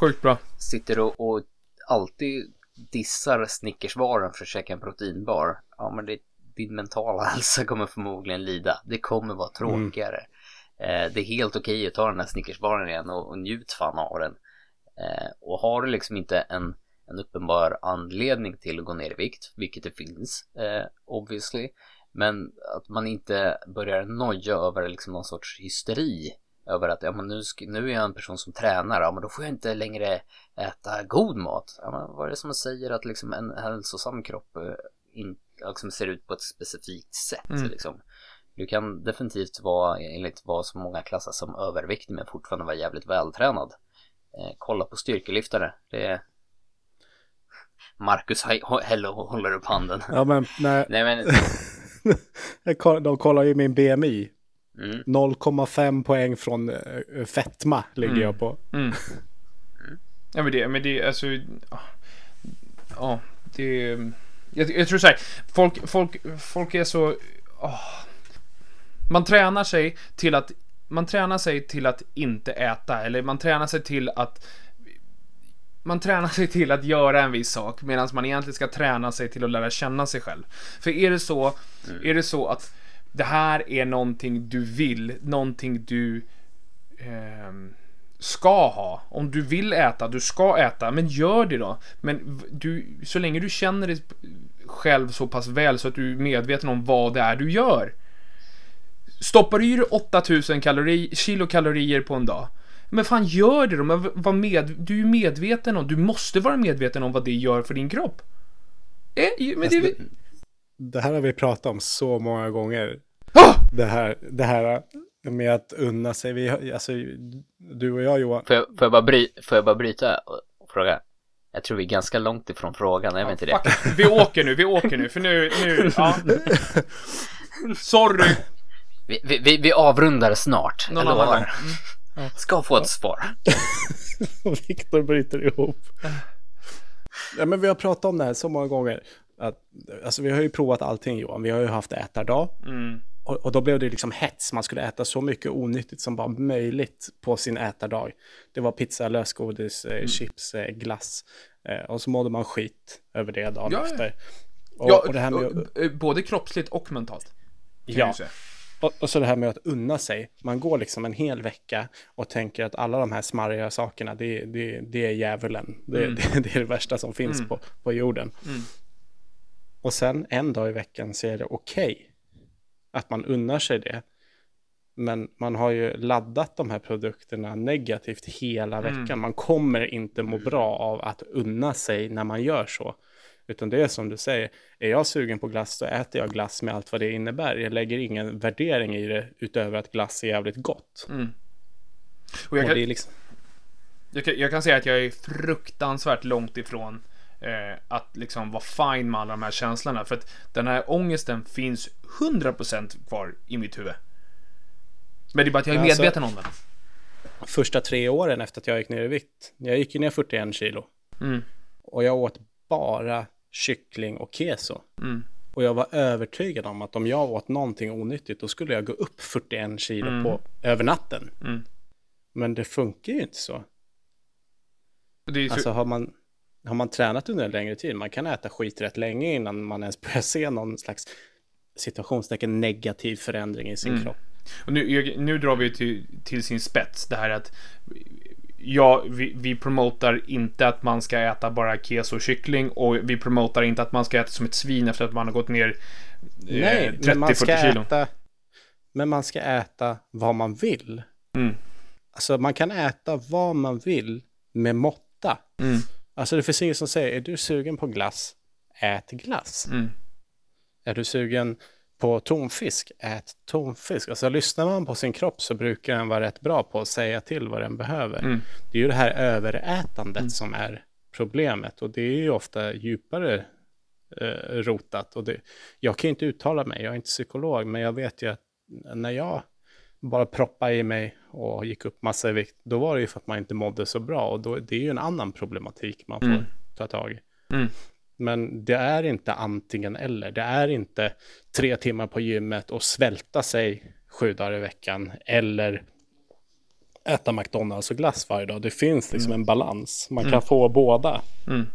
Sjukt bra. Sitter och, och alltid dissar Snickersvaren för att käka en proteinbar. Ja, men det, din mentala hälsa kommer förmodligen lida. Det kommer vara mm. tråkigare. Mm. Eh, det är helt okej okay att ta den här Snickersbaren igen och, och njut fan av den. Eh, och har du liksom inte en, en uppenbar anledning till att gå ner i vikt, vilket det finns, eh, obviously, men att man inte börjar noja över liksom någon sorts hysteri. Över att ja, men nu, nu är jag en person som tränar, ja men då får jag inte längre äta god mat. Ja, men vad är det som säger att liksom en hälsosam kropp eh, in, liksom ser ut på ett specifikt sätt? Mm. Liksom. Du kan definitivt vara, enligt vad som många klassar som överviktig, men fortfarande vara jävligt vältränad. Eh, kolla på styrkelyftare. Det är Marcus Hello håller upp handen. Ja men nej. nej men De kollar ju min BMI. Mm. 0,5 poäng från uh, fetma ligger mm. jag på. Mm. Ja men det, men det, alltså. Ja, det. Jag, jag tror så här. Folk, folk, folk är så. Oh, man tränar sig till att man tränar sig till att inte äta eller man tränar sig till att man tränar sig till att göra en viss sak medan man egentligen ska träna sig till att lära känna sig själv. För är det så, mm. är det så att det här är någonting du vill, någonting du eh, ska ha. Om du vill äta, du ska äta, men gör det då. Men du, så länge du känner dig själv så pass väl så att du är medveten om vad det är du gör. Stoppar du i dig 8000 kalori, kilokalorier på en dag, men fan gör det då, men var med, du är medveten om, du måste vara medveten om vad det gör för din kropp. Eh, men det, det här har vi pratat om så många gånger. Oh! Det här, det här med att unna sig. Vi, alltså, du och jag Johan. Får jag, får jag, bara, bry, får jag bara bryta och fråga? Jag tror vi är ganska långt ifrån frågan, är vi inte det? Vi åker nu, vi åker nu, för nu, nu, ja. Sorry, Vi, vi, vi, vi avrundar snart, någon annan gång. lovar. Ska få ett svar. Viktor bryter ihop. Ja, men vi har pratat om det här så många gånger. Att, alltså, vi har ju provat allting Johan. Vi har ju haft ätardag. Mm. Och, och då blev det liksom hets. Man skulle äta så mycket onyttigt som bara möjligt på sin ätardag. Det var pizza, lösgodis, Mm. eh, chips, eh, glass. Eh, och så mådde man skit över det dagen Ja, efter. Och, Ja, och det här med både kroppsligt och mentalt. Ja. Och, och så det här med att unna sig. Man går liksom en hel vecka och tänker att alla de här smarriga sakerna, det, det, det är djävulen. Det, Mm. det, det är det värsta som finns Mm. på, på jorden. Mm. Och sen en dag i veckan så är det okej att man unnar sig det. Men man har ju laddat de här produkterna negativt hela Mm. veckan. Man kommer inte må bra av att unna sig när man gör så. Utan det är som du säger, är jag sugen på glass så äter jag glass med allt vad det innebär. Jag lägger ingen värdering i det utöver att glass är jävligt gott. Mm. Och jag Och kan, liksom, jag, kan, jag kan säga att jag är fruktansvärt långt ifrån eh, att liksom vara fine med alla de här känslorna. För att den här ångesten finns 100% kvar i mitt huvud. Men det är bara att jag är Alltså- medveten om den. första tre åren efter att jag gick ner i vikt. Jag gick ju ner 41 kilo. Mm. Och jag åt bara kyckling och keso. Mm. Och jag var övertygad om att om jag åt någonting onyttigt då skulle jag gå upp 41 kilo Mm. på, över natten. Mm. Men det funkar ju inte så. Så, Alltså har man, har man tränat under en längre tid, man kan äta skit rätt länge innan man ens börjar se någon slags situationstecken negativ förändring i sin Mm. kropp. Och nu, nu drar vi till, till sin spets det här att ja, vi, vi promotar inte att man ska äta bara keso och kyckling och vi promotar inte att man ska äta som ett svin efter att man har gått ner eh, Nej, men man ska 30-40 kilo. äta, men man ska äta vad man vill. Mm. Alltså man kan äta vad man vill med måtta. Mm. Alltså det finns ingen som säger, är du sugen på glass? Ät glass. Mm. Är du sugen på tonfisk? Ät tonfisk. Alltså lyssnar man på sin kropp så brukar den vara rätt bra på att säga till vad den behöver. Mm. Det är ju det här överätandet som är problemet och det är ju ofta djupare eh, rotat. Och det, jag kan ju inte uttala mig, jag är inte psykolog, men jag vet ju att när jag bara proppade i mig och gick upp massa i vikt, då var det ju för att man inte mådde så bra och då, det är ju en annan problematik man får Mm. ta tag i. Mm. Men det är inte antingen eller. Det är inte tre timmar på gymmet och svälta sig sju dagar i veckan eller äta McDonalds och glass varje dag. Det finns liksom en balans. Man kan få båda. Mm.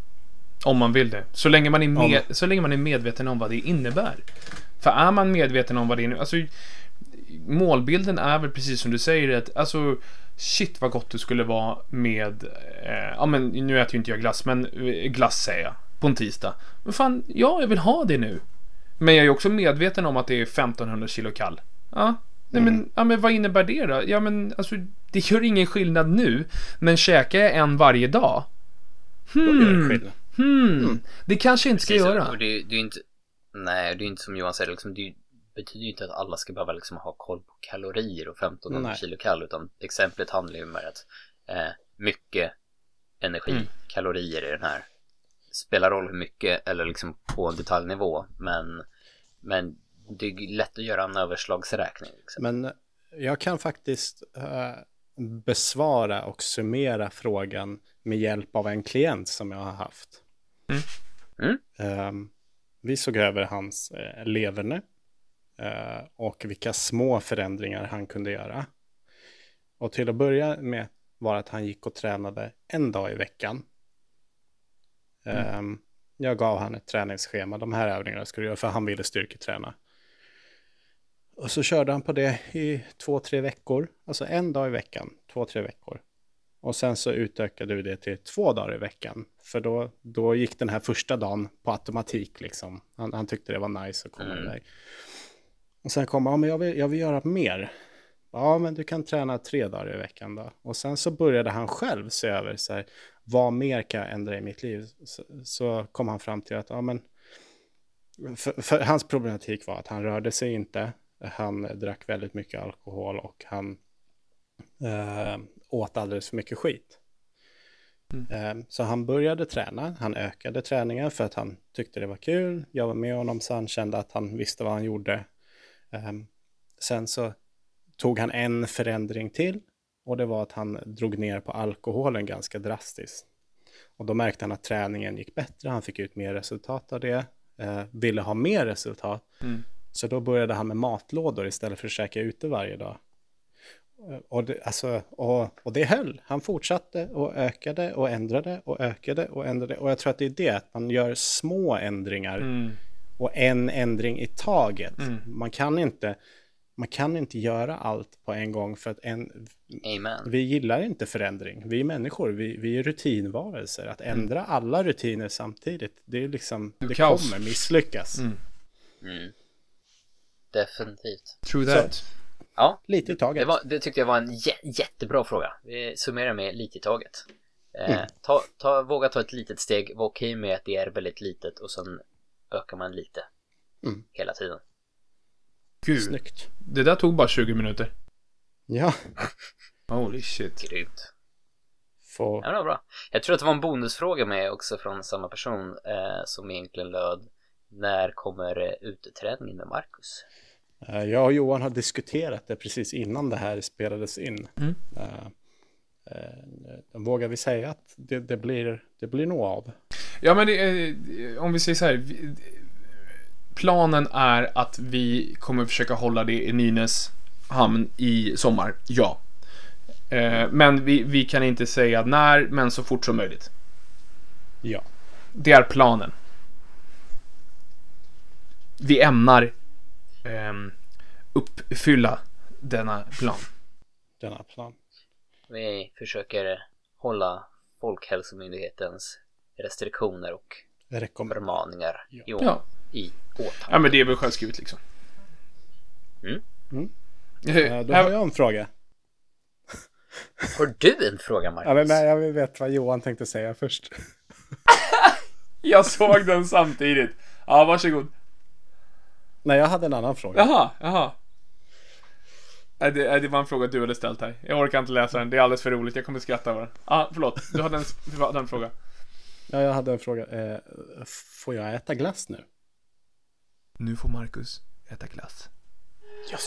Om man vill det. Så länge man, är med, Om- så länge man är medveten om vad det innebär. För är man medveten om vad det innebär. Alltså, målbilden är väl precis som du säger. Att, alltså, shit vad gott det skulle vara med... Eh, ja, men nu äter ju inte jag glass, men eh, glass säger jag. På en tisdag. Men fan, ja, jag vill ha det nu. Men jag är också medveten om att det är 1500 kilo kall. Ja, nej, men, ja, men vad innebär det då? Ja, men alltså, det gör ingen skillnad nu. Men käkar jag en varje dag? Gör det Hmm. Hmm, det kanske jag inte ska Precis, göra. Och det, det är inte, nej, det är inte som Johan säger, liksom, det betyder ju inte att alla ska behöva liksom ha koll på kalorier och 1500 Nej. kilo kall, utan exemplet handlar ju om att eh, mycket energi, Mm. kalorier i den här. Spelar roll hur mycket eller liksom på en detaljnivå, men, men det är lätt att göra en överslagsräkning. Liksom. Men jag kan faktiskt eh, besvara och summera frågan med hjälp av en klient som jag har haft. Mm. Mm. Ehm, vi såg över hans uh, leverne eh, och vilka små förändringar han kunde göra. Och till att börja med var att han gick och tränade en dag i veckan. Ehm, jag gav han ett träningsschema. De här övningarna skulle du göra för han ville styrketräna. Och så körde han på det i två, tre veckor. Alltså en dag i veckan, två, tre veckor. Och sen så utökade vi det till två dagar i veckan. För då, då gick den här första dagen på automatik liksom. Han, han tyckte det var nice att komma Mm. iväg. Och sen kom ja, men jag vill, jag vill göra mer. Ja, men du kan träna tre dagar i veckan då. Och sen så började han själv se över så här, vad mer kan jag ändra i mitt liv? Så, så kom han fram till att, ja men, för, för hans problematik var att han rörde sig inte. Han drack väldigt mycket alkohol och han eh, åt alldeles för mycket skit. Eh, så han började träna, han ökade träningen för att han tyckte det var kul. Jag var med honom så han kände att han visste vad han gjorde. Eh, sen så tog han en förändring till och det var att han drog ner på alkoholen ganska drastiskt. Och då märkte han att träningen gick bättre, han fick ut mer resultat av det, eh, ville ha mer resultat. Mm. Så då började han med matlådor istället för att käka ute varje dag. Eh, Och det, alltså, och, och det höll. Han fortsatte och ökade och ändrade och ökade och ändrade. Och jag tror att det är det, att man gör små ändringar Mm. Och en ändring i taget. Mm. Man, kan inte, man kan inte göra allt på en gång för att en, Amen. vi gillar inte förändring. Vi är människor, vi, vi är rutinvarelser. Att ändra alla rutiner samtidigt, det är liksom, Det är det kaos. kommer misslyckas. Mm. Mm. Definitivt. True that. Ja, Lite i taget. det, var, det tyckte jag var en jä jättebra fråga. Vi summerar med lite i taget. Eh, Mm. ta, ta, våga ta ett litet steg, var okej med att det är väldigt litet och sen ökar man lite. Mm. Hela tiden. Gud, Snyggt. det där tog bara 20 minuter. Ja, Holy shit. Grymt. få... Ja, det var bra. Jag tror att det var en bonusfråga med också från samma person eh, som egentligen löd När kommer eh, uteträningen med Marcus? Eh, Jag och Johan har diskuterat det precis innan det här spelades in. Mm. Eh, eh, Vågar vi säga att det, det, blir, det blir nog av? Ja, men det, är- om vi säger så här. Planen är att vi kommer försöka hålla det i Nynäshamn i sommar. Ja. Eh, men vi, vi kan inte säga när, men så fort som möjligt. Ja. Det är planen. Vi ämnar ehm, uppfylla denna plan. Denna plan. Vi försöker hålla Folkhälsomyndighetens restriktioner och förmaningar Ja. i, Ja. i åtanke. ja, men det är väl självskrivet liksom. Mm. Mm. Eh, Eh, Då har jag en fråga. Har du en fråga Marcus? Ja, men nej, jag vet vad Johan tänkte säga först. Jag såg den samtidigt. Ja, varsågod. Nej, jag hade en annan fråga. Jaha, jaha. Nej, det, det var en fråga du hade ställt här. Jag orkar inte läsa den. Det är alldeles för roligt. Jag kommer skratta över den. Ja, förlåt. Du hade en, du hade en fråga. Ja, jag hade en fråga. Eh, får jag äta glass nu? Nu får Marcus äta glass. Yes!